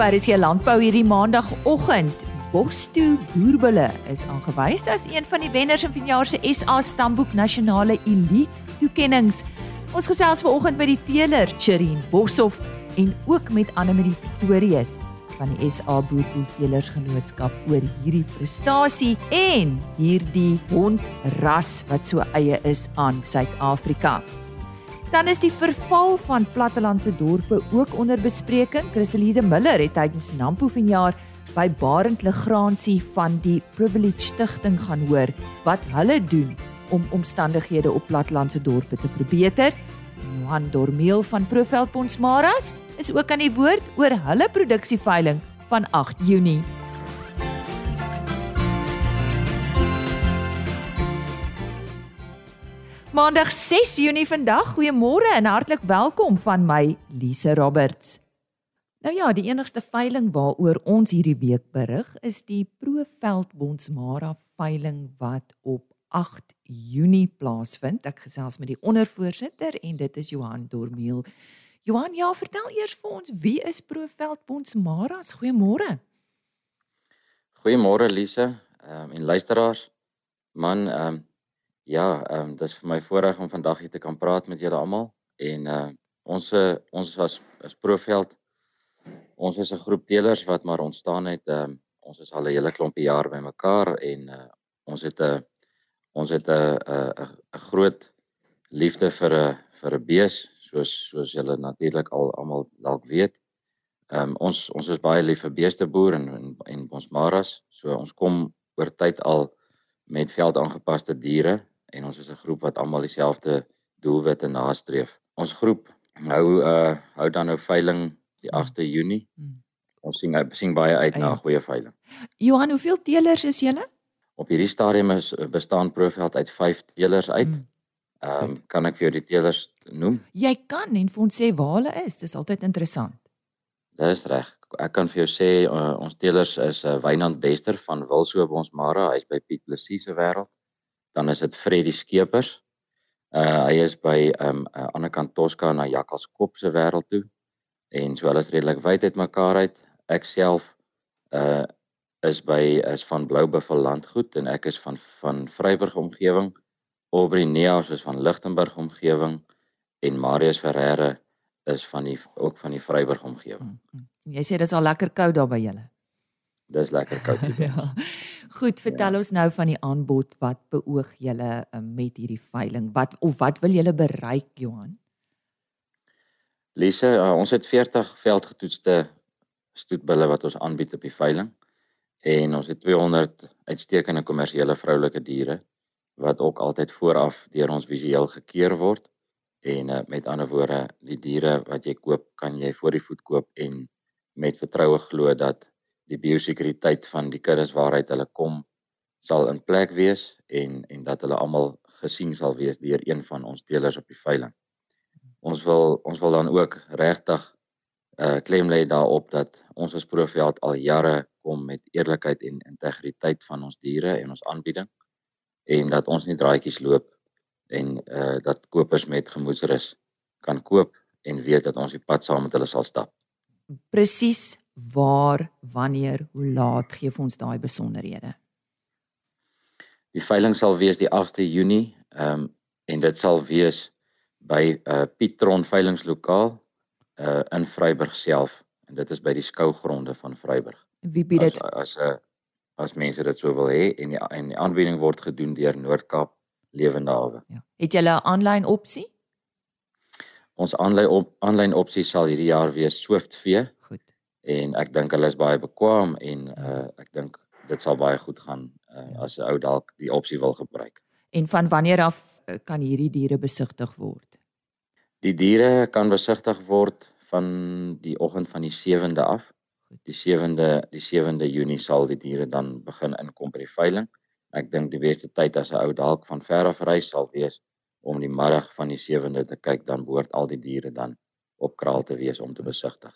RC Landbou hierdie maandagooggend. Bosto Boerbulle is aangewys as een van die wenners in vanjaar se SA Stamboek Nasionale Elite toekenninge. Ons gesels vanoggend by die teeler Cherien Boshoff en ook met Annelie Pretorius van die SA Boerteelers Genootskap oor hierdie prestasie en hierdie hondras wat so eie is aan Suid-Afrika. Dan is die verval van plattelandse dorpe ook onder bespreking. Christelise Miller het tydens Nampo vanjaar by Barend Legrandsie van die Privilege Stichting gaan hoor wat hulle doen om omstandighede op plattelandse dorpe te verbeter. Johan Dormeel van Profeld Ponsmaras is ook aan die woord oor hulle produksieveiling van 8 Junie. Maandag 6 Junie vandag. Goeiemôre en hartlik welkom van my Lise Roberts. Nou ja, die enigste veiling waaroor ons hierdie week berig is die Proveld Bonsmara veiling wat op 8 Junie plaasvind. Ek gesels met die ondervoorsitter en dit is Johan Dormeel. Johan, ja, vertel eers vir ons wie is Proveld Bonsmara? Goeiemôre. Goeiemôre Lise, um, en luisteraars. Man, ehm um, Ja, ehm um, dis vir my voorreg om vandag hier te kan praat met julle almal en uh ons ons as as Proveld ons is 'n groep teelers wat maar ontstaan het ehm um, ons is al 'n hele klompie jaar bymekaar en uh ons het 'n ons het 'n 'n 'n groot liefde vir 'n vir 'n bees soos soos julle natuurlik al almal dalk weet. Ehm um, ons ons is baie lief vir beeste boer en en, en ons maras, so ons kom oor tyd al met veldaangepaste diere en ons is 'n groep wat almal dieselfde doelwitte nastreef. Ons groep hou uh hou dan nou veiling die 8de hmm. Junie. Hmm. Ons sien sien baie uit na 'n goeie veiling. Johan, hoeveel teelers is julle? Op hierdie stadium is uh, bestaan Proveld uit 5 teelers uit. Hmm. Ehm um, kan ek vir jou die teelers noem? Jy kan en vir ons sê waar hulle is. Dis altyd interessant. Dis reg. Ek kan vir jou sê uh, ons teelers is uh, Wynand Bester van Wilshoop ons Mara, hy's by Piet Plessis se wêreld dan is dit Freddie Skeepers. Uh hy is by um uh, ander kant Tosca na Jakkalskop se wêreld toe. En so hulle is redelik wyd uit mekaar uit. Ek self uh is by is van Bloubuffel landgoed en ek is van van Vryburg omgewing. Aubrey Neas is van Lichtenburg omgewing en Marius Ferreira is van die ook van die Vryburg omgewing. Hmm, hmm. Jy sê dis al lekker koud daar by julle. Dis lekker koud hier. ja. Goed, vertel ja. ons nou van die aanbod wat beoog julle um, met hierdie veiling? Wat of wat wil julle bereik, Johan? Lise, uh, ons het 40 veldgetoetste stoetbulle wat ons aanbied op die veiling en ons het 200 uitstekende kommersiële vroulike diere wat ook altyd vooraf deur ons visueel gekeer word en uh, met ander woorde die diere wat jy koop kan jy voor die voet koop en met vertroue glo dat die biosekuriteit van die kuddes waaruit hulle kom sal in plek wees en en dat hulle almal gesien sal wees deur een van ons teelers op die veiling. Ons wil ons wil dan ook regtig uh klem lê daarop dat ons as Proveld al jare kom met eerlikheid en integriteit van ons diere en ons aanbieding en dat ons nie draaitjies loop en uh dat kopers met gemoedsrus kan koop en weet dat ons die pad saam met hulle sal stap. Presies waar, wanneer, hoe laat gee vir ons daai besonderhede. Die veiling sal wees die 8de Junie, ehm um, en dit sal wees by uh Pietron veilingslokaal uh in Vryburg self en dit is by die skougronde van Vryburg. Wie bied dit as 'n as mense dit sou wil hê en die en die aanbieding word gedoen deur Noord-Kaap Lewende Hawe. Ja. Het jy 'n aanlyn opsie? Ons aanlyn op aanlyn opsie sal hierdie jaar wees Swiftvee en ek dink hulle is baie bekwam en uh, ek dink dit sal baie goed gaan uh, as 'n ou dalk die opsie wil gebruik. En van wanneer af uh, kan hierdie diere besigtig word? Die diere kan besigtig word van die oggend van die 7de af. Die 7de die 7de Junie sal die diere dan begin inkom by die veiling. Ek dink die beste tyd as 'n ou dalk van ver af reis sal wees om die middag van die 7de te kyk dan behoort al die diere dan op kraal te wees om te besigtig.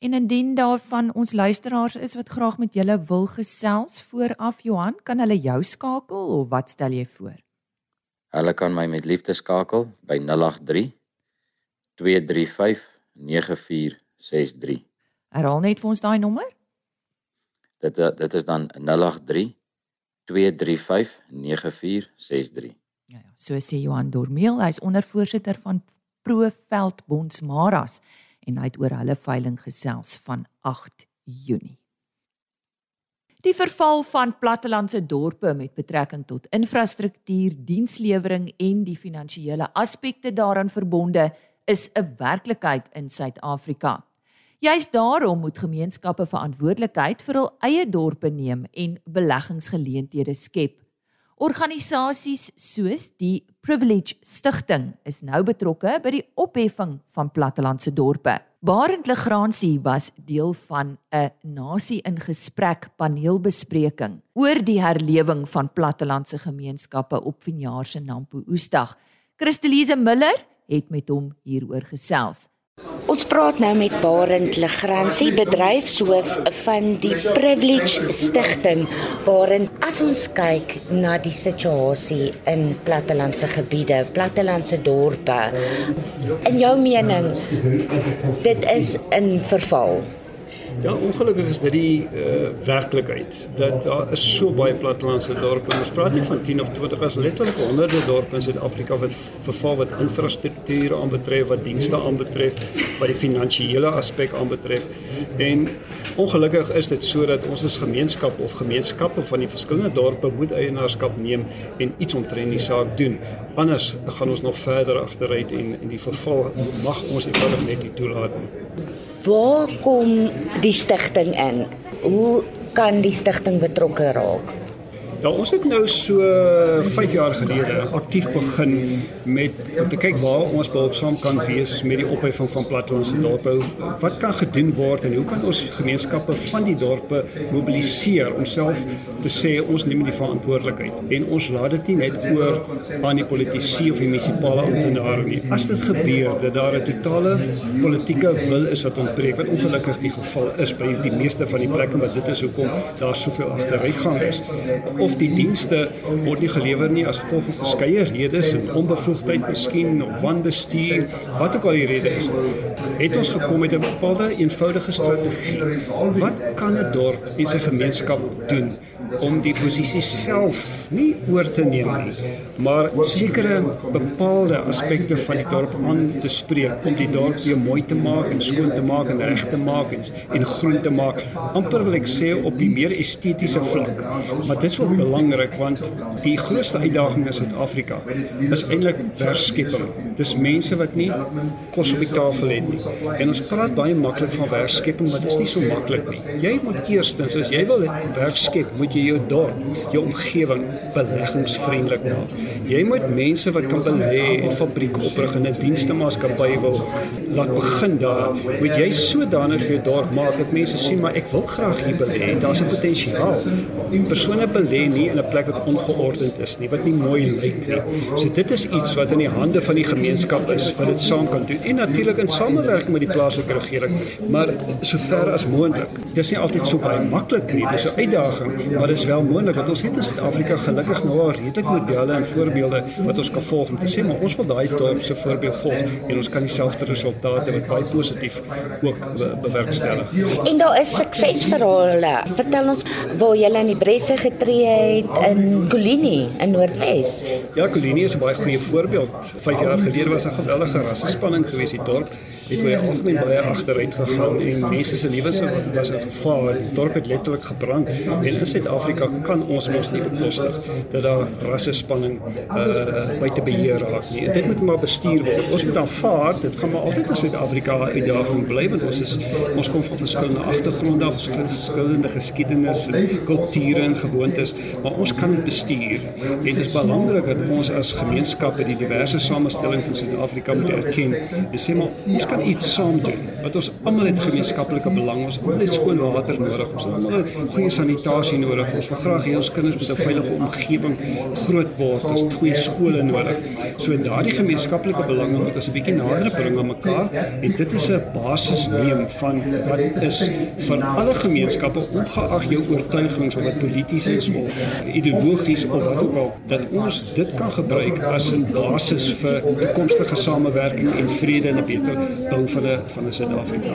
En indien daarvan ons luisteraars is wat graag met julle wil gesels vooraf Johan, kan hulle jou skakel of wat stel jy voor? Hulle kan my met liefde skakel by 083 235 9463. Herhaal net vir ons daai nommer. Dit eh, dit is dan 083 235 9463. Ja ja, so sê Johan Dormeel, hy's ondervoorsitter van Proveld Bondsmaras en hy het oor hulle veiling gesels van 8 Junie. Die verval van plattelandse dorpe met betrekking tot infrastruktuur, dienslewering en die finansiële aspekte daaraan verbonde is 'n werklikheid in Suid-Afrika. Juist daarom moet gemeenskappe verantwoordelikheid vir hul eie dorpe neem en beleggingsgeleenthede skep. Organisasies soos die Privilege Stichting is nou betrokke by die opheffing van plattelandse dorpe. Barend Legrandsie was deel van 'n nasie in gesprek paneelbespreking oor die herlewing van plattelandse gemeenskappe op vanjaar se Nampo Oesdag. Christelise Miller het met hom hieroor gesels. Ons praat nou met Barend Legrandsie, bedryfshoof van die Privilege Stichting. Barend, as ons kyk na die situasie in plattelandse gebiede, plattelandse dorpe, in jou mening, dit is in verval. Ja, ongelukkig is dit die uh, werklikheid dat daar is so baie plattelandse dorpe. Ons praat nie van 10 of 20 as letterlik honderde dorpe in Suid-Afrika wat verval wat infrastruktuur aanbetref, wat dienste aanbetref, wat die finansiële aspek aanbetref. En ongelukkig is dit sodat ons as gemeenskap of gemeenskappe van die verskillende dorpe moet eienaarskap neem en iets omtrent die saak doen. Anders gaan ons nog verder agteruit en en die verval mag ons eenvoudig net nie toelaat nie. Waar kom die stigting in? Hoe kan die stigting betrokke raak? Ja, ons het nou so 5 jaar gelede aktief begin met om te kyk waar ons behulpsaam kan wees met die opheffing van plattelandse dorpe. Wat kan gedoen word en hoe kan ons gemeenskappe van die dorpe mobiliseer om self te sê ons neem die verantwoordelikheid en ons laat dit nie net oor aan die politici of die munisipale amptenare nie. As dit gebeur dat daar 'n totale politieke wil is wat ontbreek, wat ongelukkig die geval is by die meeste van die plekke wat dit is hoekom daar soveel agteruitgang is. Of of die dienste word nie gelewer nie as gevolg van verskeie redes en onbevoegdheid miskien of wanbestuur wat ook al die rede is het ons gekom met 'n bepaalde eenvoudige strategie. Wat kan 'n dorp en sy gemeenskap doen om die posisie self nie oor te neem nie, maar sekere bepaalde aspekte van die dorp aan te spreek om die dorp weer mooi te maak en skoon te maak en reg te maak en, en groen te maak. amper wil ek sê op die meer estetiese vlak. Maar dit is ook belangrik want die grootste uitdaging in Suid-Afrika is eintlik werkskepping. Dis mense wat nie kos op die tafel het nie. En ons praat baie maklik van werkskepping, maar dit is nie so maklik nie. Jy moet eerstens as jy wil werk skep, moet jy jy jou dorp, jou omgewing beleggingsvriendelik maak. Jy moet mense wat kan belê en fabrieke oprig en 'n dienstemaatskappy wil laat begin daar. Moet jy sodanig jou dorp maak dat mense sien maar ek wil graag hier belê. Daar's 'n potensiaal. Persone belê nie in 'n plek wat ongeordend is nie, wat nie mooi lyk nie. So dit is iets wat in die hande van die gemeenskap is wat dit saam kan doen. En natuurlik in samewerking met die plaaslike regering, maar sover as moontlik. Dit is nie altyd so baie maklik nie. Dis 'n uitdaging, maar dit is wel moontlik dat ons het in Suid-Afrika gelukkig nou al redelik modelle en voorbeelde wat ons kan volg om te sê maar ons wil daai dorp se voorbeeld volg en ons kan dieselfde resultate wat baie positief ook bewerkstellig. En daar is suksesverhale. Vertel ons waar jy in die Bresse getree het in Kolini in Noordwes. Ja, Kolini is 'n baie goeie voorbeeld. 5 jaar gelede was 'n geweldige rassespanning geweest in die dorp het baie algemeen baie agteruit gegaan en mense se lewens was in gevaar. Die dorp het letterlik gebrand. En in Suid-Afrika kan ons mos nie bekostig dat daar rassespanning uh buite beheer raak nie. Dit moet maar bestuur word. Ons moet aanvaar dit gaan maar altyd in Suid-Afrika uitdaging bly want ons is ons kom van verskillende agtergronde, af, verskillende geskiedenis en kulture en gewoontes, maar ons kan dit bestuur. Dit is belangrik dat ons as gemeenskappe die diverse samestelling van Suid-Afrika moet erken. Dis sê maar ons kan iets saam doen. Want ons almal het gemeenskaplike belang. Ons almal het skoon water nodig. Ons almal het goeie sanitasie nodig nodig. Ons wil graag hê ons kinders moet 'n veilige omgewing groot word. Ons het goeie skole nodig. So daardie gemeenskaplike belange moet ons 'n bietjie nader bring aan mekaar en dit is 'n basis neem van wat is vir alle gemeenskappe ongeag jou oortuigings of wat polities is of ideologies of wat ook al dat ons dit kan gebruik as 'n basis vir toekomstige samewerking en vrede en 'n beter bou van 'n van 'n Suid-Afrika.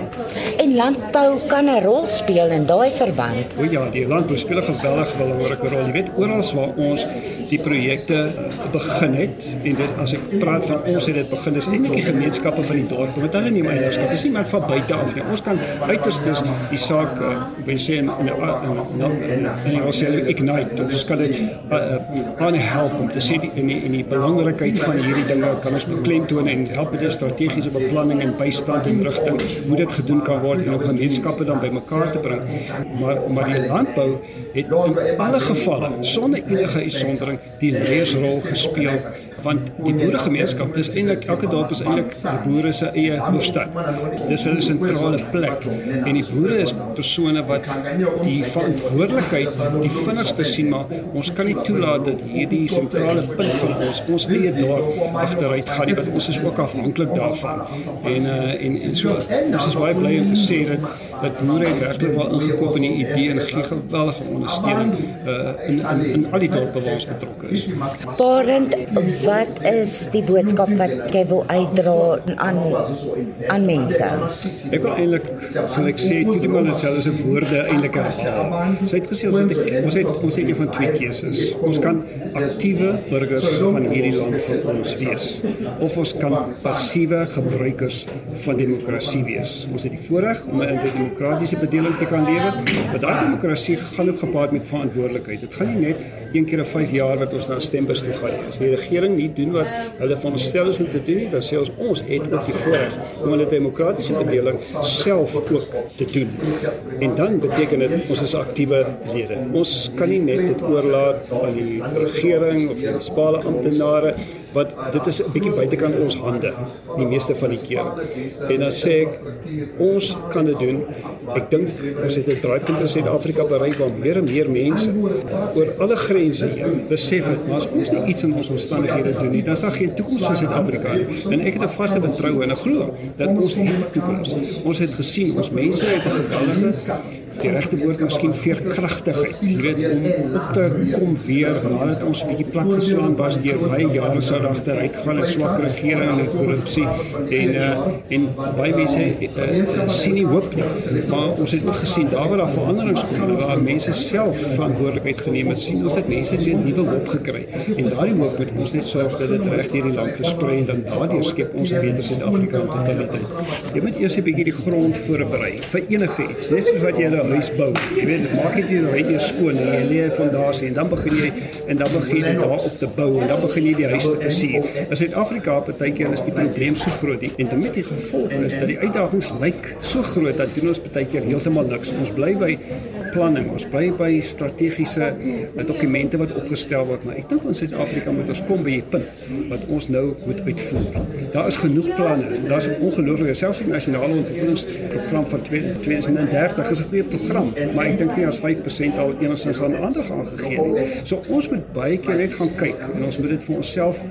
En landbou kan 'n rol speel in daai verband. O ja, die landbou speel 'n geweldige belangrike rol. Jy weet oral waar ons die projekte begin het en dit as ek praat van ons het dit begin dis eintlik die gemeenskappe van die dorp want hulle neem eienaarskap. Dis nie maar van buite af nie. Ons kan uiterstes die saak uh, in in in in ons sê ignite of skal dit aan help om te sê die in die, in die belangrikheid van hierdie dinge kan ons beklemtoon en help met strategiese beplanning en bystand en rigting hoe dit gedoen kan word en om gemeenskappe dan bymekaar te bring. Maar maar die landbou het in alle gevalle sonder enige uitsondering die leiersrol gespeel want die boeregemeenskap dis eintlik elke dorp is eintlik die boere se eie hoofstad. Dis hulle sentrale plek en die boere is persone wat die verantwoordelikheid die vinnigste sien maar ons kan nie toelaat dat hierdie sentrale punt van ons ons eie dorp agteruit gaan nie want ons is ook afhanklik daarvan. En uh, en en so ons is baie bly om te sê dat dat boere het werklik wel ingekoop in die idee en gee geweldige ondersteuning uh, in, in in al die dorpe waar ons betrokke is. Parent wat is die boodskap wat jy wil uitdra aan aan mense? Ek wil eintlik sal ek sê toe die man selfs se woorde eintlik herhaal. Sy het gesê ons het ons het ons het een van twee keuses. Ons kan aktiewe burgers van hierdie land van ons wees of ons kan passiewe gebruikers van demokrasie wees. Ons het die voorreg om 'n demokratiese bedeling te kan lewe, maar daai demokrasie gaan ook gepaard met verantwoordelikheid. Dit gaan nie net een keer 'n 5 jaar wat ons na stembus toe gaan. As die regering nie doen wat hulle van ons stel is om te doen nie, dan sê ons ons het ook die voorreg om hulle demokratiese bedeling self ook te doen. En dan beteken dit ons is aktiewe lede. Ons kan nie net dit oorlaat aan die regering of die munisipale amptenare wat dit is 'n bietjie buitekant ons hande die meeste van die keer. En dan sê ek ons kan dit doen. Ek dink ons het 'n draaipunt in Suid-Afrika bereik waar meer en meer mense oor alle grense besef het maar as ons nie iets in ons omstandighede doen nie, dan is daar geen toekoms vir Suid-Afrika nie. En ek het 'n vaste vertroue en 'n glo dat ons het toekoms. Ons het gesien ons mense het 'n geweldige die regte woord miskien veerkragtigheid. Jy weet om op te kom weer nadat ons 'n bietjie plat geslaan was deur baie jare se agteruit gaan 'n swak regering en korrupsie en uh, en baie mense uh, sien nie hoop nie. Maar ons het ook gesien daar waar daar veranderings kom, waar mense self verantwoordelikheid geneem het, sien ons dat mense weer nuwe hoop gekry. En daardie hoop moet ons net sorg dat dit reg deur die land versprei en dan daardeur skep ons 'n beter Suid-Afrika in totaliteit. Jy moet eers 'n bietjie die grond voorberei vir enige iets, net soos wat jy 'n huis bou. Jy weet, maak dit nie net eers skoon nie. Jy lê 'n fondasie en dan begin jy en dan begin jy daarop te bou en dan begin jy die huis te versier. In Suid-Afrika partykeer is die probleem so groot en daarmee die gevolg is dat die uitdagings lyk so groot dat doen ons partykeer heeltemal niks. Ons bly by beplanning. Ons bly by strategiese dokumente wat opgestel word, maar ek dink ons Suid-Afrika moet ons kom by 'n punt wat ons nou moet uitvoer. Daar is genoeg planne. Daar's 'n ongelooflike selfs die nasionale ontwikkelingsprogram van 2030 is 'n goeie program, maar ek dink nie as 5% al enigstens aan aandag aangegee nie. So ons moet baie keer net gaan kyk en ons moet dit vir onsself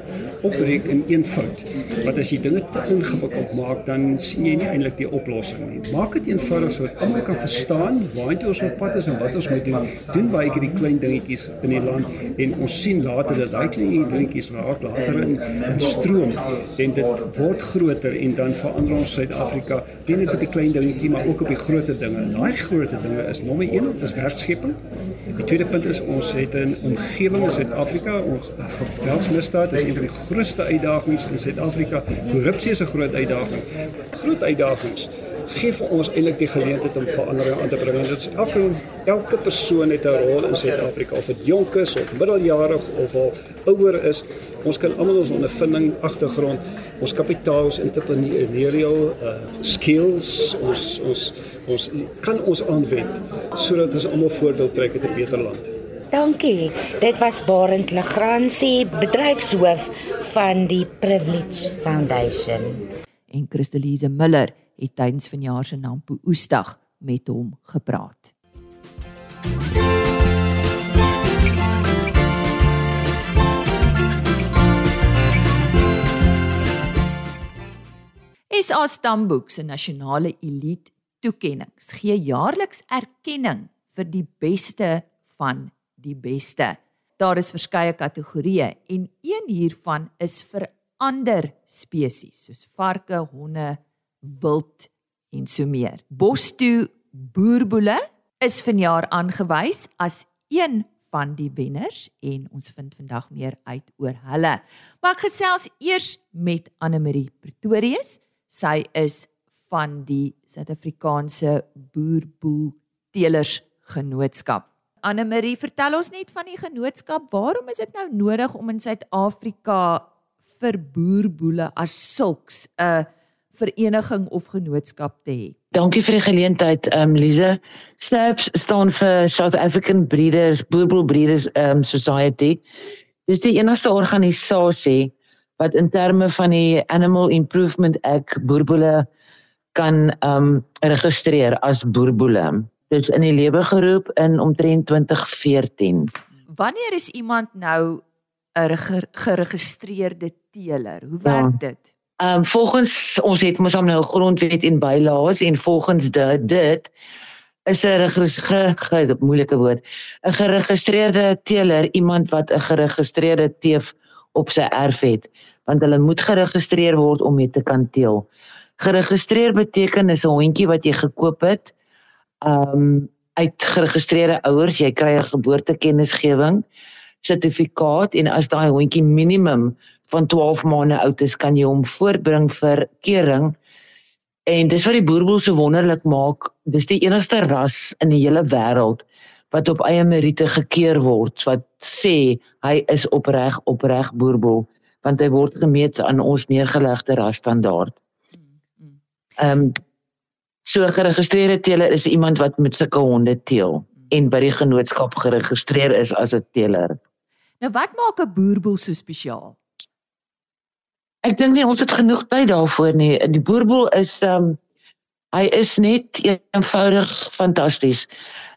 opbreek in een fout. Want as jy dinge te ingewikkeld maak, dan sien jy nie eintlik die oplossing nie. Maak dit eenvoudig sodat almal kan verstaan waartoe ons op pad is en wat ons moet doen. Doen baie keer die klein dingetjies in die land en ons sien later dat daai klein dingetjies raak later in, in stroom en dit word groter en dan verander ons Suid-Afrika nie net op die klein dingetjie maar ook op die groot dinge. Daai groot dinge is nommer 1 is werkskepping. Die tweede punt is ons het 'n omgewing in Suid-Afrika, ons geweldsmisdaad is een van die grootste uitdagings in Suid-Afrika. Korrupsie is 'n groot uitdaging. Groot uitdagings gee vir ons eintlik die geleentheid om verandering aan te bring. Dit is elke elke persoon het 'n rol in Suid-Afrika of dit jonk is of middeljarig of al ouer is. Ons kan almal ons ondervinding, agtergrond, ons kapitaal, ons entrepreneurial uh, skills, ons ons ons kan ons aanwend sodat ons almal voordeel trek uit 'n beter land. Dankie. Dit was Barend Legrandsie, bedryfshoof van die Privilege Foundation. En Christelise Miller het tydens vanjaar se Nampo Oesdag met hom gepraat. SA Stamboek se nasionale elite toekenninge gee jaarliks erkenning vir die beste van die beste. Daar is verskeie kategorieë en een hiervan is vir ander spesies soos varke, honde, wild en so meer. Bostoe boerboele is vanjaar aangewys as een van die wenners en ons vind vandag meer uit oor hulle. Maar ek gesels eers met Anne Marie Pretorius. Sy is van die Suid-Afrikaanse Boerboel Teelers Genootskap. Anne Marie, vertel ons net van die genootskap. Waarom is dit nou nodig om in Suid-Afrika vir boerboele as sulks 'n vereniging of genootskap te hê? Dankie vir die geleentheid, ehm um, Lize. SNAPS staan vir South African Breeders Boerboel Breeders ehm um, Society. Dit is die enigste organisasie wat in terme van die Animal Improvement Act boerboele kan um, registreer as boerboele dis in die lewe geroep in omtrent 2014. Wanneer is iemand nou 'n geregistreerde teeler? Hoe werk ja. dit? Ehm um, volgens ons het mos nou grondwet en bylaas en volgens dit dit is 'n ge moeilike woord 'n geregistreerde teeler iemand wat 'n geregistreerde teef op sy erf het want hulle moet geregistreer word om mee te kan teel. Geregistreer beteken is 'n hondjie wat jy gekoop het um uit geregistreerde ouers, jy kry 'n geboortekennisgewing sertifikaat en as daai hondjie minimum van 12 maande oud is, kan jy hom voorbring vir kering. En dis wat die boerboel so wonderlik maak. Dis die enigste ras in die hele wêreld wat op eie meriete gekeer word wat sê hy is opreg opreg boerboel want hy word gemeet aan ons neergelegde rasstandaard. Ehm um, So geregistreerde teeler is iemand wat met sulke honde teel en by die genootskap geregistreer is as 'n teeler. Nou wat maak 'n boerboel so spesiaal? Ek dink nie ons het genoeg tyd daarvoor nie. Die boerboel is um hy is net eenvoudig fantasties.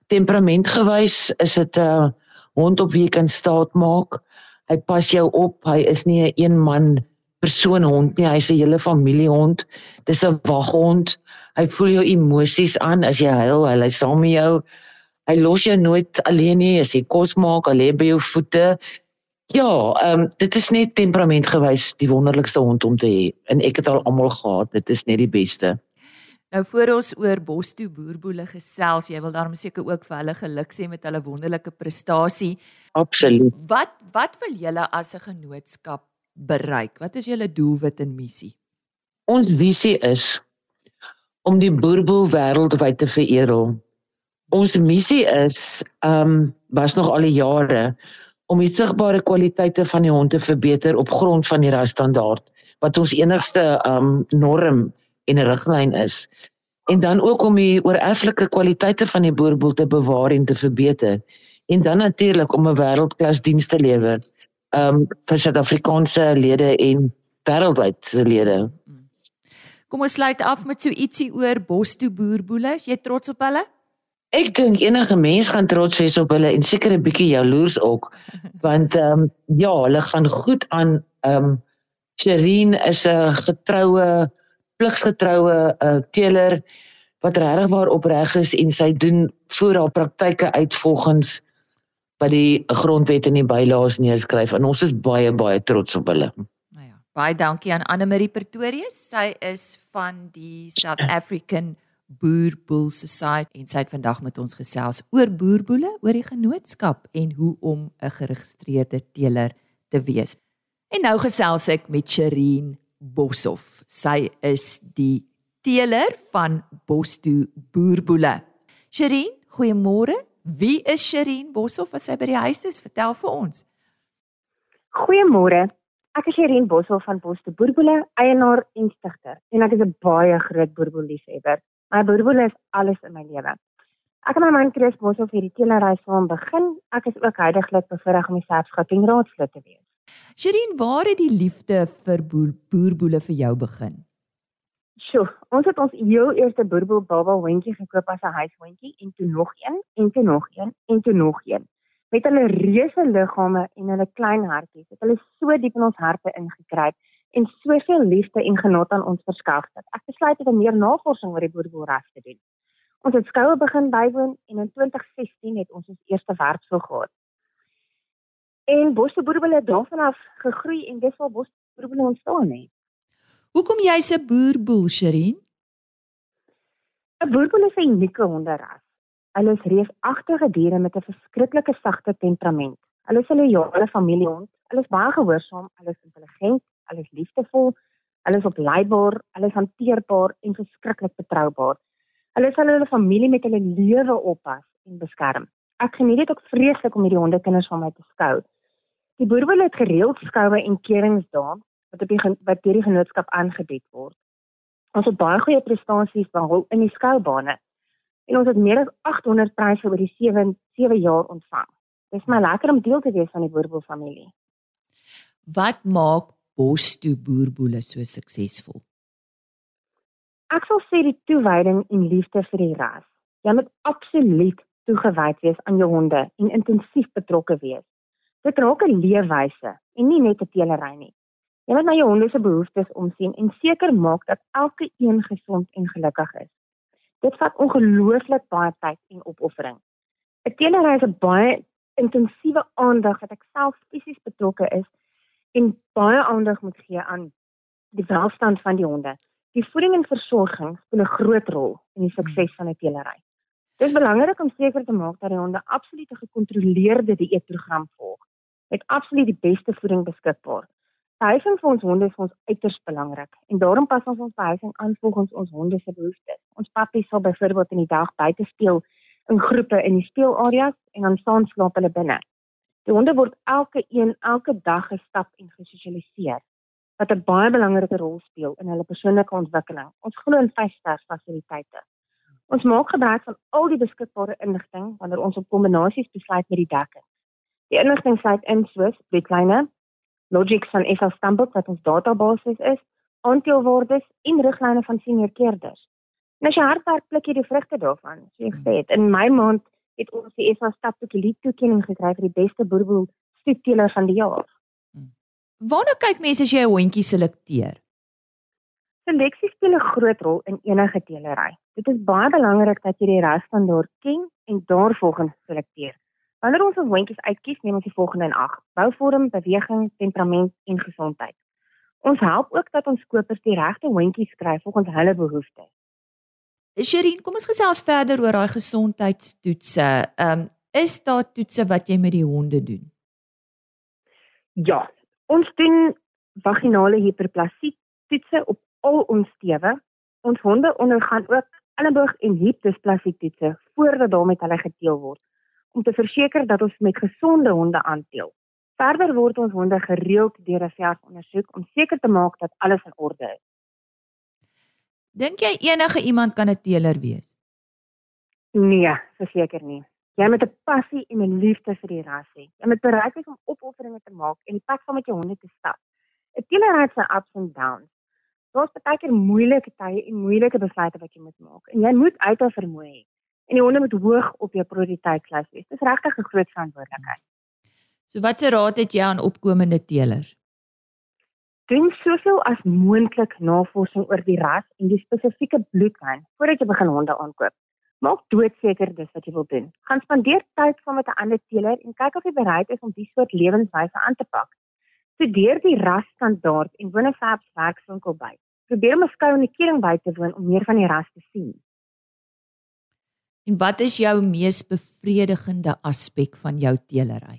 Temperamentgewys is dit 'n uh, hond op wie jy kan staat maak. Hy pas jou op. Hy is nie 'n een man persoon hond nie, hy's 'n hele familiehond. Dis 'n waghond. Hy voel jou emosies aan as jy huil, hy lê saam met jou. Hy los jou nooit alleen nie as jy kos maak, hy lê by jou voete. Ja, ehm um, dit is net temperamentgewys die wonderlikste hond om te hê en ek het al almal gehad, dit is net die beste. Nou voor ons oor Bostoe boerboele gesels, jy wil daarom seker ook vir hulle geluk sê met hulle wonderlike prestasie. Absoluut. Wat wat wil julle as 'n genootskap bereik? Wat is julle doelwit en missie? Ons visie is om die boerboel wêreldwyd te veredel. Ons missie is um was nog al die jare om die sigbare kwaliteite van die hond te verbeter op grond van die rasstandaard wat ons enigste um norm en riglyn is. En dan ook om die oorerflike kwaliteite van die boerboel te bewaar en te verbeter. En dan natuurlik om 'n wêreldklas diens te lewer um vir Suid-Afrikaanse lede en wêreldwyd se lede. Kom ons sluit af met so ietsie oor Bostoe boerboele. Jy trots op hulle? Ek dink enige mens gaan trots wees op hulle en seker 'n bietjie jaloers ook. Want ehm um, ja, hulle gaan goed aan ehm um, Sherin is 'n getroue pligsgetroue uh, teeler wat regtig waar opreg is en sy doen voer haar praktyke uit volgens wat die grondwet en die bylaas neerskryf en ons is baie baie trots op hulle. Nou ja, baie dankie aan Anne Marie Pretorius. Sy is van die South African Boerboel Society en sy het vandag met ons gesels oor boerboele, oor die genootskap en hoe om 'n geregistreerde teeler te wees. En nou gesels ek met Sherin Boshoff. Sy is die teeler van Bostoe Boerboele. Sherin, goeiemôre. Wie is Sherin Boshoff as sy by die huis is? Vertel vir ons. Goeiemôre. Ek is Sherin Boshoff van Boste Boerboele, eienaar en stigter. En ek is 'n baie groot boerboeliefhebber. My boerboele is alles in my lewe. Ek en my man Chris Boshoff het die teelery saam begin. Ek is ook heidaglik bevoorreg om die selfskaping raadslid te wees. Sherin, waar het die liefde vir boerboele vir jou begin? Sjoe, ons het ons heel eerste boerboel baba hondjie gekoop as 'n huishondjie en toe nog een en toe nog een en toe nog een. Met hulle reuse liggame en hulle klein hartjies het hulle so diep in ons harte ingekruip en soveel liefde en genot aan ons verskaf dat ek besluit om meer navorsing oor die boerboelras te doen. Ons het skoue begin bywoon en in 2016 het ons ons eerste werksvol gehad. En Bosse boerboele het daarvan af gegroei en dis waar Bosse boerboele ontstaan het. Hoekom jy's 'n boerboel, Sherin? 'n Boerboel is 'n unieke honderras. Hulle is reusagtige diere met 'n verskriklike sagte temperament. Hulle is 'n loyale familiehond. Hulle is baie gehoorsaam, hulle is intelligent, hulle is liefdevol, hulle is opleibaar, hulle is hanteerbaar en verskriklik betroubaar. Hulle sal hulle familie met hulle lewe oppas en beskerm. Ek geniet dit ook vreeslik om hierdie hondekinders van my te skou. Die boerboel het gereeld skoue en keringsdae wat op die wat deur die genootskap aangebied word. Ons het baie goeie prestasies behou in die skoubane en ons het meer as 800 pryse oor die 7 7 jaar ontvang. Dit is my lekker om deel te wees van die boerboel familie. Wat maak Bostoe boerboele so suksesvol? Ek sal sê die toewyding en liefde vir die ras. Jy moet absoluut toegewyd wees aan jou honde en intensief betrokke wees. Dit raak 'n leefwyse en nie net 'n teelery nie. Jy moet na jou honde se behoeftes omsien en seker maak dat elke een gesond en gelukkig is. Dit vat ongelooflik baie tyd en opoffering. 'n Teelery is 'n baie intensiewe aandag wat ek self fisies betrokke is en baie aandag moet gee aan die welstand van die honde. Die voeding en versorging speel 'n groot rol in die sukses van 'n teelery. Dit is belangrik om seker te maak dat die honde absoluut 'n gekontroleerde dieetprogram volg. Met absoluut die beste voeding beskikbaar. Behuising vir ons honde is vir ons uiters belangrik en daarom pas ons ons behuising aan volgens ons honde se behoeftes. Ons pappies sal byvoorbeeld in die dag buite speel in groepe in die speelareas en dan saam slaap hulle binne. Die honde word elke een elke dag gestap en gesosialiseer wat 'n baie belangrike rol speel in hulle persoonlike ontwikkeling. Ons glo in vyfster fasiliteite. Ons maak gebruik van al die beskikbare inligting wanneer ons op kombinasies besluit met die dekking. Die inligting sluit in soos wetlyne, logics van FL Stambok wat ons database is, aanteelwaardes en riglyne van senior keerders. Nou as jy hardwerk pluk jy die vrugte daarvan. So jy gesê het in my maand het ons die FL Stambok elite toekenning gekry vir die beste boerboel stoetteler van die jaar. Waarna kyk mense as jy 'n hondjie selekteer? Seleksie speel 'n groot rol in enige teelery. Dit is baie belangrik dat jy die rasstandaard ken en daarvolgens selekteer. Wanneer ons ons hondjies uitkies, neem ons die volgende in ag: bouvorm, beweging, temperament en gesondheid. Ons help ook dat ons kopers die regte hondjies kry volgens hulle behoeftes. Sherin, kom ons gesels verder oor daai gesondheidstoetse. Ehm um, is daar toetse wat jy met die honde doen? Ja, ons doen vaginale hiperplasie toetse op al ons stewe. Ons honde ondergaan ook elleboog en hiepdysplasie toetse voordat daarmee hulle geteel word om te verseker dat ons met gesonde honde aanteel. Verder word ons honde gereeld deur 'n veld ondersoek om seker te maak dat alles in orde is. Dink jy enige iemand kan 'n teeler wees? Nee, verseker nie. Jy moet 'n passie en 'n liefde vir die ras hê. Jy moet bereid wees om opofferinge te maak en die pad saam met jou honde te stap. 'n Teeler het sy ups en downs daar's baie keer moeilike tye en moeilike besluite wat jy moet maak. En jy moet uithou vermoë hê. En die honde moet hoog op jou prioriteitslys wees. Dis regtig 'n groot verantwoordelikheid. So watse raad het jy aan opkomende teelers? Doen soveel as moontlik navorsing oor die ras en die spesifieke bloedlyn voordat jy begin honde aankoop. Maak doodseker dis wat jy wil doen. Gaan spandeer tyd saam met 'n ander teeler en kyk of jy bereid is om die soort lewenswyse aan te pak. Studeer die rasstandaard en verbs werkswinkel by probeer om 'n skou in die kering by te woon om meer van die ras te sien. En wat is jou mees bevredigende aspek van jou teelery?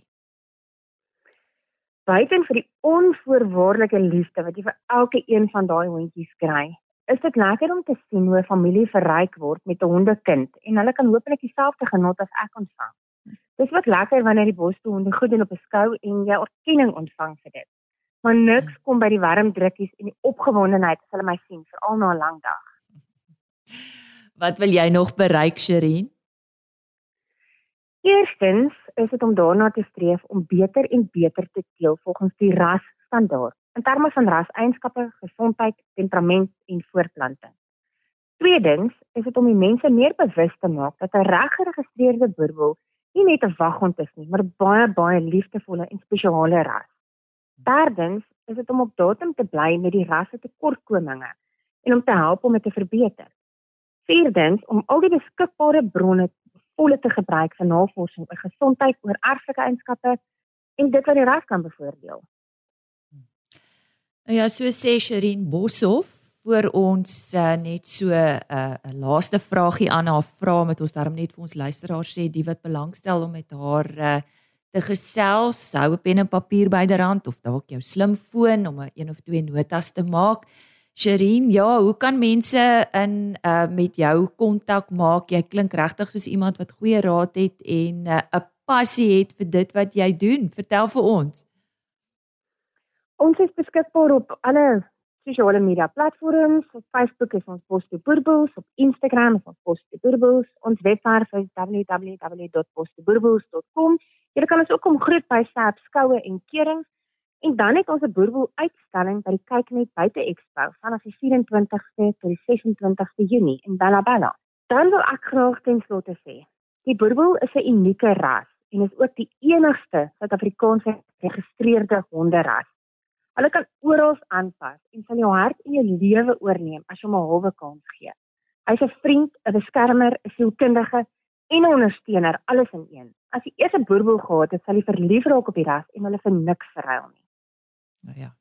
Buiten vir die onvoorwaardelike liefde wat jy vir elke een van daai hondjies kry, is dit lekker om te sien hoe 'n familie verryk word met 'n hondekind en hulle kan hopelik dieselfde genot as ek ontvang. Dis wat lekker wanneer die boste honde goed doen op 'n skou en jy erkenning ontvang vir dit maar niks kom by die warm drukkies en die opgewondenheid as hulle my sien veral na 'n lang dag. Wat wil jy nog bereik, Sherin? Eerstens is dit om daarna te streef om beter en beter te teel volgens die ras standaard in terme van raseienskappe, gesondheid, temperament en voortplanting. Tweedens is dit om die mense meer bewus te maak dat 'n reggeregistreerde boerboel nie net 'n waghond is nie, maar baie baie liefdevolle en spesiale ras. Derdens is dit om op datum te bly met die rasse tekortkominge en om te help om dit te verbeter. Vierdens om al die beskikbare bronne volle te gebruik vir navorsing oor gesondheid, oor erflike eienskappe en dit wat die ras kan bevoordeel. Nou ja, so sê Sherin Boshoff voor ons uh, net so 'n uh, 'n laaste vragie aan haar vra met ons daarom net vir ons luisteraars sê die wat belangstel om met haar uh, te gesels, hou 'n pen en papier byderhand of dalk jou slimfoon om 'n een of twee notas te maak. Sherin, ja, hoe kan mense in uh, met jou kontak maak? Jy klink regtig soos iemand wat goeie raad het en 'n uh, passie het vir dit wat jy doen. Vertel vir ons. Ons is beskikbaar op alle sosiale media platforms. Op Facebook is ons Poste Boerboels, op Instagram is ons Poste Boerboels. Ons webwerf is www.posteboerboels.com. Jy kan ons ook kom groet by Sap skoue en kerings. En dan het ons 'n boerboel uitstalling by die Kyknet buite Expo vanaf die 24ste tot die 26ste Junie in Bella Bella. Dan wil ek graag ten slotte sê, die boerboel is 'n unieke ras en is ook die enigste Suid-Afrikaanse geregistreerde honderas. Hulle kan oral aanpas en sal jou hart en jou lewe oorneem as jy hom 'n halwe kans gee. Hy's 'n vriend, 'n beskermer, 'n sielkundige en 'n ondersteuner, alles in een. As jy eers 'n boerboel gehad het, sal jy verlief raak op die ras en hulle vir niks verruil nie. Nou ja.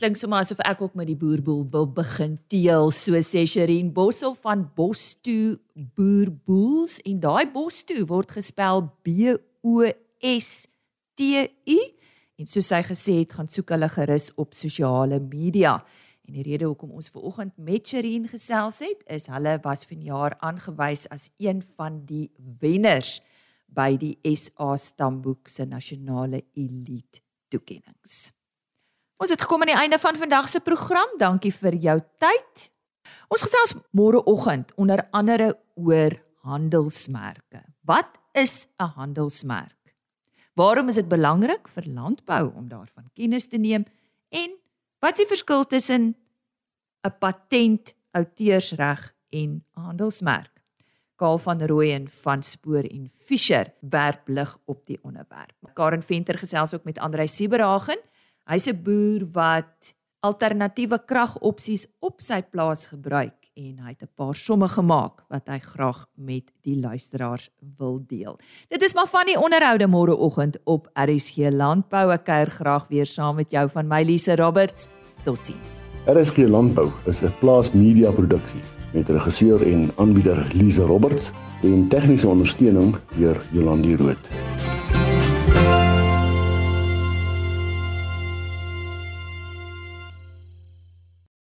Klink sommer asof ek ook met die boerboel wil begin teel, so sê Sherin Bossel van Bostu Boerboels en daai Bostu word gespel B O S T U En soos sy gesê het, gaan soek hulle gerus op sosiale media. En die rede hoekom ons ver oggend met Sherin gesels het, is hulle was vanjaar aangewys as een van die wenners by die SA Stamboek se nasionale elite toekenninge. Ons het gekom aan die einde van vandag se program. Dankie vir jou tyd. Ons gesels môreoggend onder andere oor handelsmerke. Wat is 'n handelsmerk? Waarom is dit belangrik vir landbou om daarvan kennis te neem en wat is die verskil tussen 'n patent, outeursreg en handelsmerk? Kaal van Rooyen van Spoor en Fischer werp lig op die onderwerp. Karen Venter gesels ook met Andrei Sieberhagen. Hy's 'n boer wat alternatiewe kragopsies op sy plaas gebruik en hy het 'n paar somme gemaak wat hy graag met die luisteraars wil deel. Dit is maar van die onderhoude môreoggend op RSG Landbou. Ek kuier graag weer saam met jou van my Lise Roberts. Totsiens. RSG Landbou is 'n plaas media produksie met regisseur en aanbieder Lise Roberts en tegniese ondersteuning deur Jolandi Root.